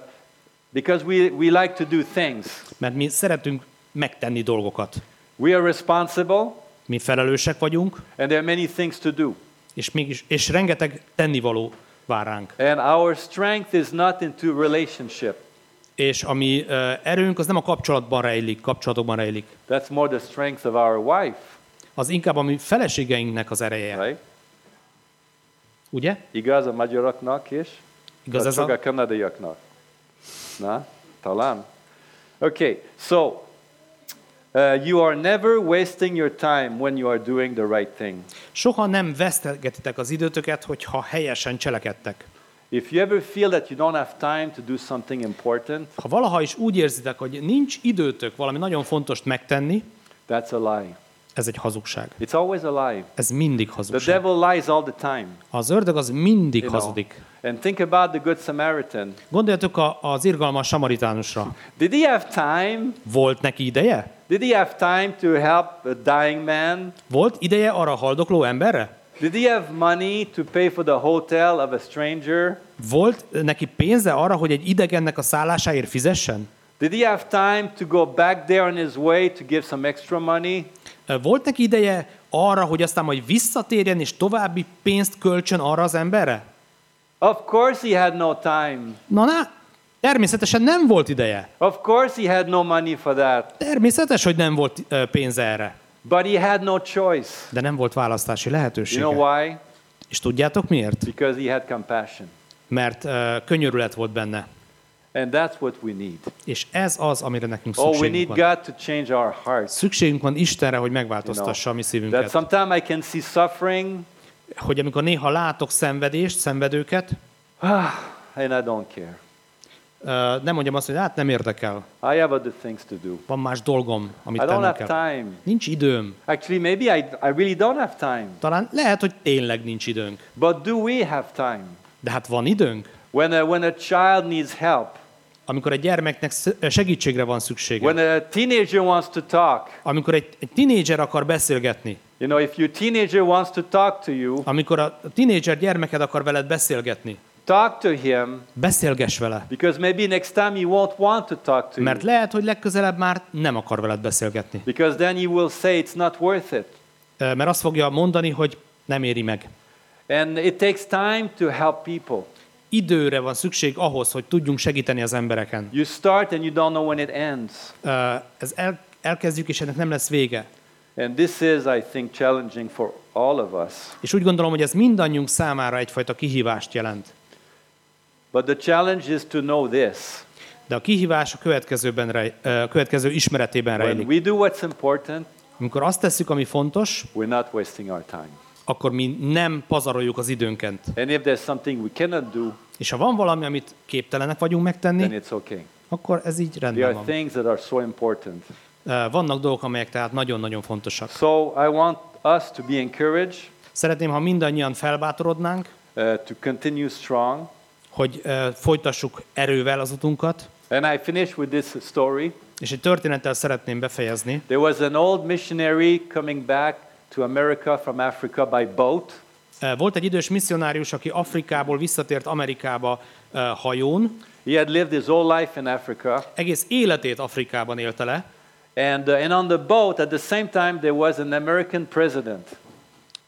because we, we like to do things. mert mi szeretünk megtenni dolgokat. We are responsible, Mi felelősek vagyunk, and there are many things to do. és, mégis, és rengeteg tennivaló vár ránk. And our strength is not into relationship. És a mi ö, erőnk az nem a kapcsolatban rejlik, kapcsolatokban rejlik. That's more the strength of our wife, Az inkább a mi feleségeinknek az ereje. right? Ugye? Igaz a magyaroknak is? Igaz ez a... a kanadaiaknak? Na, talán. Okay, so uh, you are never wasting your time when you are doing the right thing. Soha nem vesztegetitek az időtöket, hogyha helyesen cselekedtek. If you ever feel that you don't have time to do something important, Ha valaha is úgy érzitek, hogy nincs időtök valami nagyon fontos megtenni, that's a lie. ez egy hazugság. It's always a lie. Ez mindig The hazugság. devil lies all the time. Az ördög az mindig You know. And think about the Good Samaritan. Gondoljatok a, az irgalmas samaritánusra. Did he have time? Volt neki ideje? Did he have time to help a dying man? Volt ideje arra haldokló emberre? Did he have money to pay for the hotel of a stranger? Volt neki pénze arra, hogy egy idegennek a szállásáért fizessen? Did he have time to go back there on his way to give some extra money? Volt neki ideje arra, hogy aztán majd visszatérjen és további pénzt költsön arra az emberre? Of course he had no time. Na, na, természetesen nem volt ideje. Of course he had no money for that. Természetes, hogy nem volt ö, pénze erre. But he had no choice. De nem volt választási You lehetősége. know why? És tudjátok miért? Because he had compassion. Mert uh, könyörület volt benne. And that's what we need. És ez az, amire nekünk Oh, we need van. God to change our hearts. Szükségünk van Istenre, hogy You know, megváltoztassa a mi that szívünket. sometimes I can see suffering Hogy amikor néha látok szenvedést, szenvedőket, and I don't care. uh, nem mondjam azt, hogy hát nem érdekel. I have other things to do. Van más dolgom, amit I don't have kell. time. Nincs időm. Actually, maybe I, I really don't have time. Talán lehet, hogy tényleg nincs időnk. But do we have time? De hát van időnk. When a, when a child needs help, Amikor egy gyermeknek segítségre van szüksége. when a teenager wants to talk, Amikor egy, egy akar beszélgetni. You know, if your teenager wants to talk to you, Amikor a tinédzser gyermeked akar veled beszélgetni. talk to him Beszélgess vele. because maybe next time he won't want to talk to you. Mert lehet, hogy legközelebb már nem akar veled beszélgetni. Because then he will say it's not worth it. Mert azt fogja mondani, hogy nem éri meg. And it takes time to help people. Időre van szükség ahhoz, hogy tudjunk segíteni az embereken. You start and you don't know when it ends. Ez el, elkezdjük, és ennek nem lesz vége. And this is, I think, challenging for all of us. És úgy gondolom, hogy ez mindannyiunk számára egyfajta kihívást jelent. But the challenge is to know this. De a kihívás a következőben rej, ö, következő ismeretében When rejlik. we do what's important, Amikor azt tesszük, ami fontos, we're not wasting our time. akkor mi nem pazaroljuk az időnket. And if there's something we cannot do, És ha van valami, amit képtelenek vagyunk then megtenni, it's okay. akkor ez így There rendben are van. things that are so important. Vannak dolgok, amelyek tehát nagyon-nagyon fontosak. So I want us to be encouraged, Szeretném, ha mindannyian felbátorodnánk, uh, to continue strong. hogy ö, folytassuk erővel az utunkat, And I finish with this story. és egy történettel szeretném befejezni. There was an old missionary coming back to America from Africa by boat. Volt egy idős misszionárius, aki Afrikából visszatért Amerikába ö, hajón, He had lived his whole life in Africa. egész életét Afrikában élte le, And, uh, and on the boat, at the same time, there was an American president.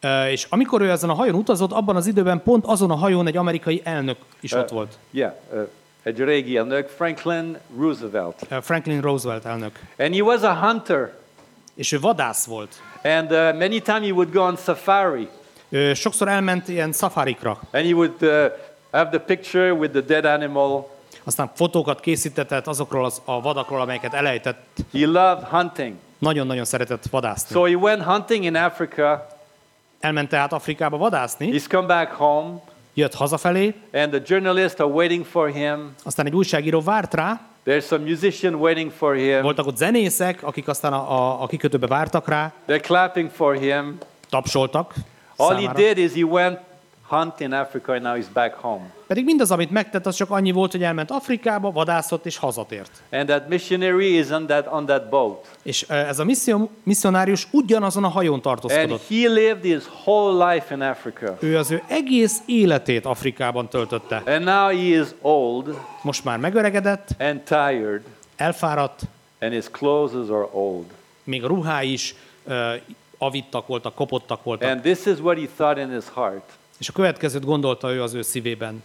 Ö, és amikor ő ezen a hajón utazott, abban az időben pont azon a hajón egy amerikai elnök is ott volt. Yeah, uh, egy régi elnök, Franklin Roosevelt. Ö, Franklin Roosevelt elnök. And he was a hunter. És ő vadász volt. And uh, many times he would go on safari. Ő sokszor elment ilyen szafarikra, And he would uh, have the picture with the dead animal. Aztán fotókat készítetett azokról az, a vadakról, amelyeket elejtett. He loved hunting. Nagyon-nagyon szeretett vadászni. So he went hunting in Africa. Elment tehát Afrikába vadászni, He's come back home. jött hazafelé, And the journalists are waiting for him. aztán egy újságíró várt rá, There's some musician waiting for him. voltak ott zenészek, akik aztán a, a, a kikötőbe vártak rá, They're clapping for him. tapsoltak All he számára. did is he went hunt in Africa and now he's back home. Pedig mindaz, amit megtett, az csak annyi volt, hogy elment Afrikába, vadászott és hazatért. And that missionary is on that on that boat. És ez a misszió, misszionárius ugyanazon a hajón And tartózkodott. he lived his whole life in Africa. Ő az ő egész életét Afrikában töltötte. And now he is old Most már megöregedett, and tired elfáradt, and his clothes are old. még a ruhái is ö, avittak voltak, kopottak voltak. And this is what he thought in his heart. És a következőt gondolta ő az ő szívében.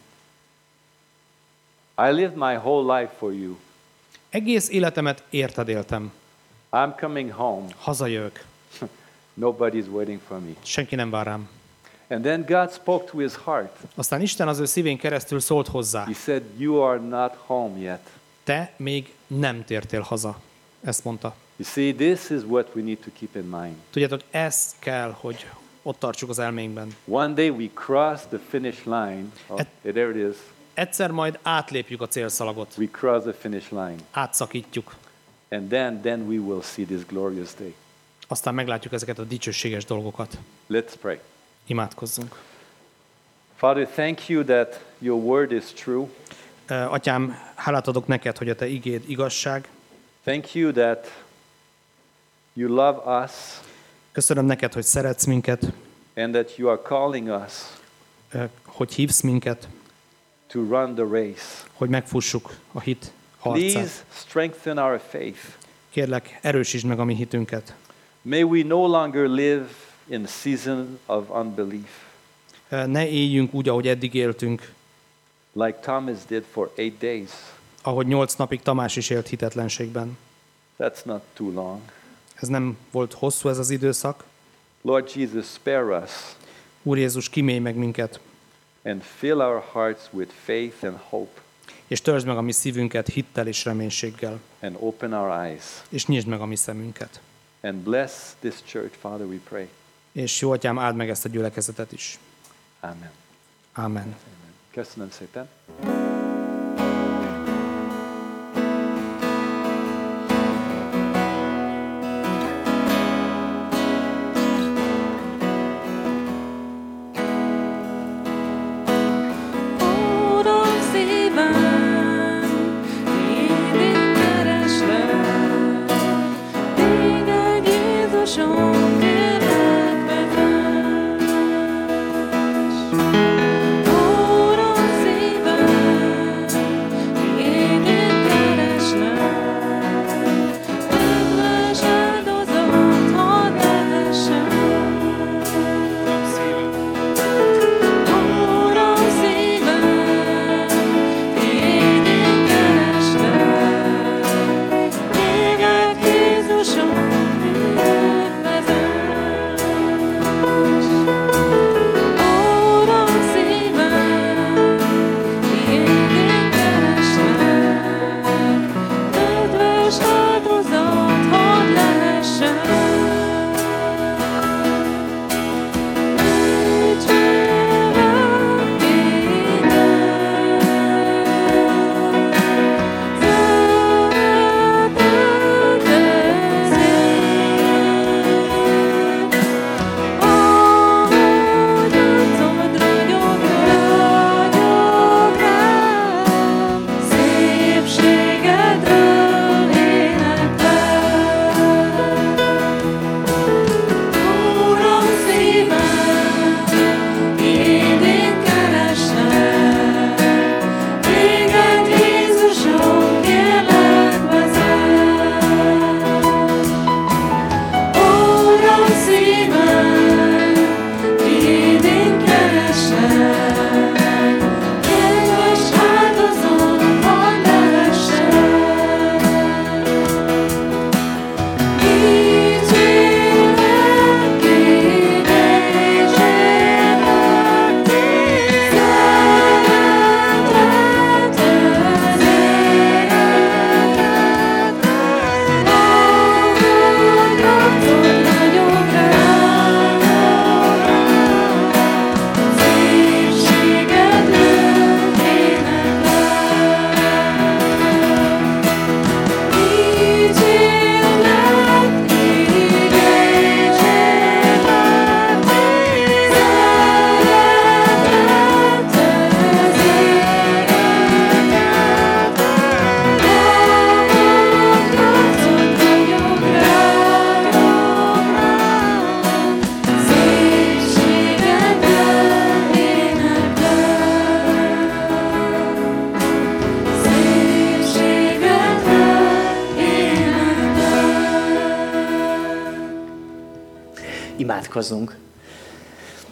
I lived my whole life for you. Egész életemet érted éltem. I'm coming home. Hazajövök. Nobody's waiting for me. Senki nem vár rám. And then God spoke to his heart. Aztán Isten az ő szívén keresztül szólt hozzá. He said, You are not home yet. Te még nem tértél haza. Ezt mondta. You see, this is what we need to keep in mind. Tudjátok, ez kell, hogy ott tartsuk az elménkben. One day we cross the finish line. Oh, there it is. Egyszer majd átlépjük a célszalagot. We cross the finish line. Átszakítjuk. And then, then we will see this glorious day. Aztán meglátjuk ezeket a dicsőséges dolgokat. Let's pray. Imádkozzunk. Father, thank you that your word is true. Ö, Atyám, hálát adok neked, hogy a te igéd igazság. Thank you that you love us Köszönöm neked, hogy szeretsz minket, and that you are calling us ö, hogy hívsz minket, to run the race. hogy megfussuk a hit Please harcát. strengthen our faith. Kérlek, erősítsd meg a mi hitünket. May we no longer live in a season of unbelief, Ne éljünk úgy, ahogy eddig éltünk, like Thomas did for eight days. ahogy nyolc napig Tamás is élt hitetlenségben. That's not too long. Ez nem volt hosszú ez az időszak. Lord Jesus, spare us Úr Jézus, kimélj meg minket, and fill our hearts with faith and hope és törzsd meg a mi szívünket hittel és reménységgel, and open our eyes. és nyisd meg a mi szemünket. And bless this church, Father, we pray. És jó atyám, áld meg ezt a gyülekezetet is. Amen. Amen. Amen. Köszönöm szépen. Imádkozzunk.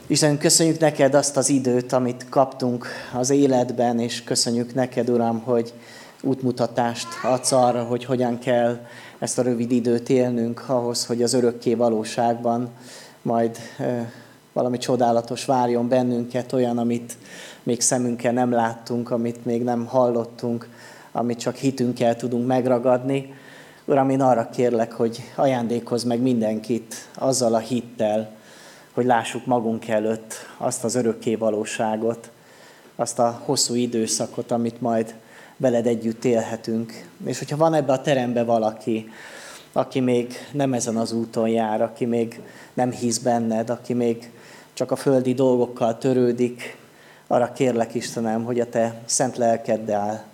Isten, köszönjük neked azt az időt, amit kaptunk az életben, és köszönjük neked, Uram, hogy útmutatást adsz arra, hogy hogyan kell ezt a rövid időt élnünk ahhoz, hogy az örökké valóságban majd valami csodálatos várjon bennünket, olyan, amit még szemünkkel nem láttunk, amit még nem hallottunk, amit csak hitünkkel tudunk megragadni. Uram, én arra kérlek, hogy ajándékozz meg mindenkit azzal a hittel, hogy lássuk magunk előtt azt az örökké valóságot, azt a hosszú időszakot, amit majd veled együtt élhetünk. És hogyha van ebbe a terembe valaki, aki még nem ezen az úton jár, aki még nem hisz benned, aki még csak a földi dolgokkal törődik, arra kérlek Istenem, hogy a te szent lelkeddel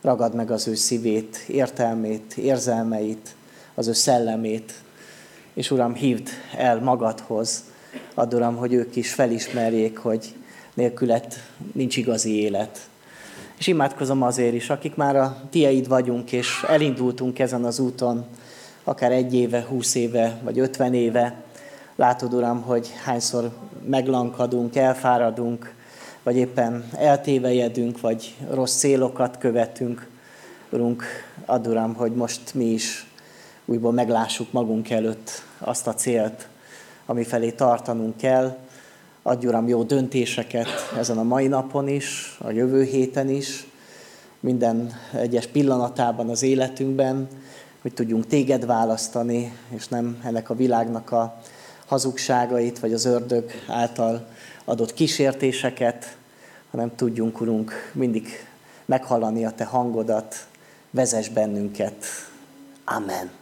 ragad meg az ő szívét, értelmét, érzelmeit, az ő szellemét, és Uram, hívd el magadhoz Add, Uram, hogy ők is felismerjék, hogy nélkület nincs igazi élet. És imádkozom azért is, akik már a tieid vagyunk, és elindultunk ezen az úton, akár egy éve, húsz éve, vagy ötven éve. Látod, Uram, hogy hányszor meglankadunk, elfáradunk, vagy éppen eltévejedünk, vagy rossz célokat követünk. Urunk, add Uram, hogy most mi is újból meglássuk magunk előtt azt a célt, ami felé tartanunk kell. Adj Uram jó döntéseket ezen a mai napon is, a jövő héten is, minden egyes pillanatában az életünkben, hogy tudjunk téged választani, és nem ennek a világnak a hazugságait, vagy az ördög által adott kísértéseket, hanem tudjunk, Urunk, mindig meghallani a Te hangodat, vezess bennünket. Amen.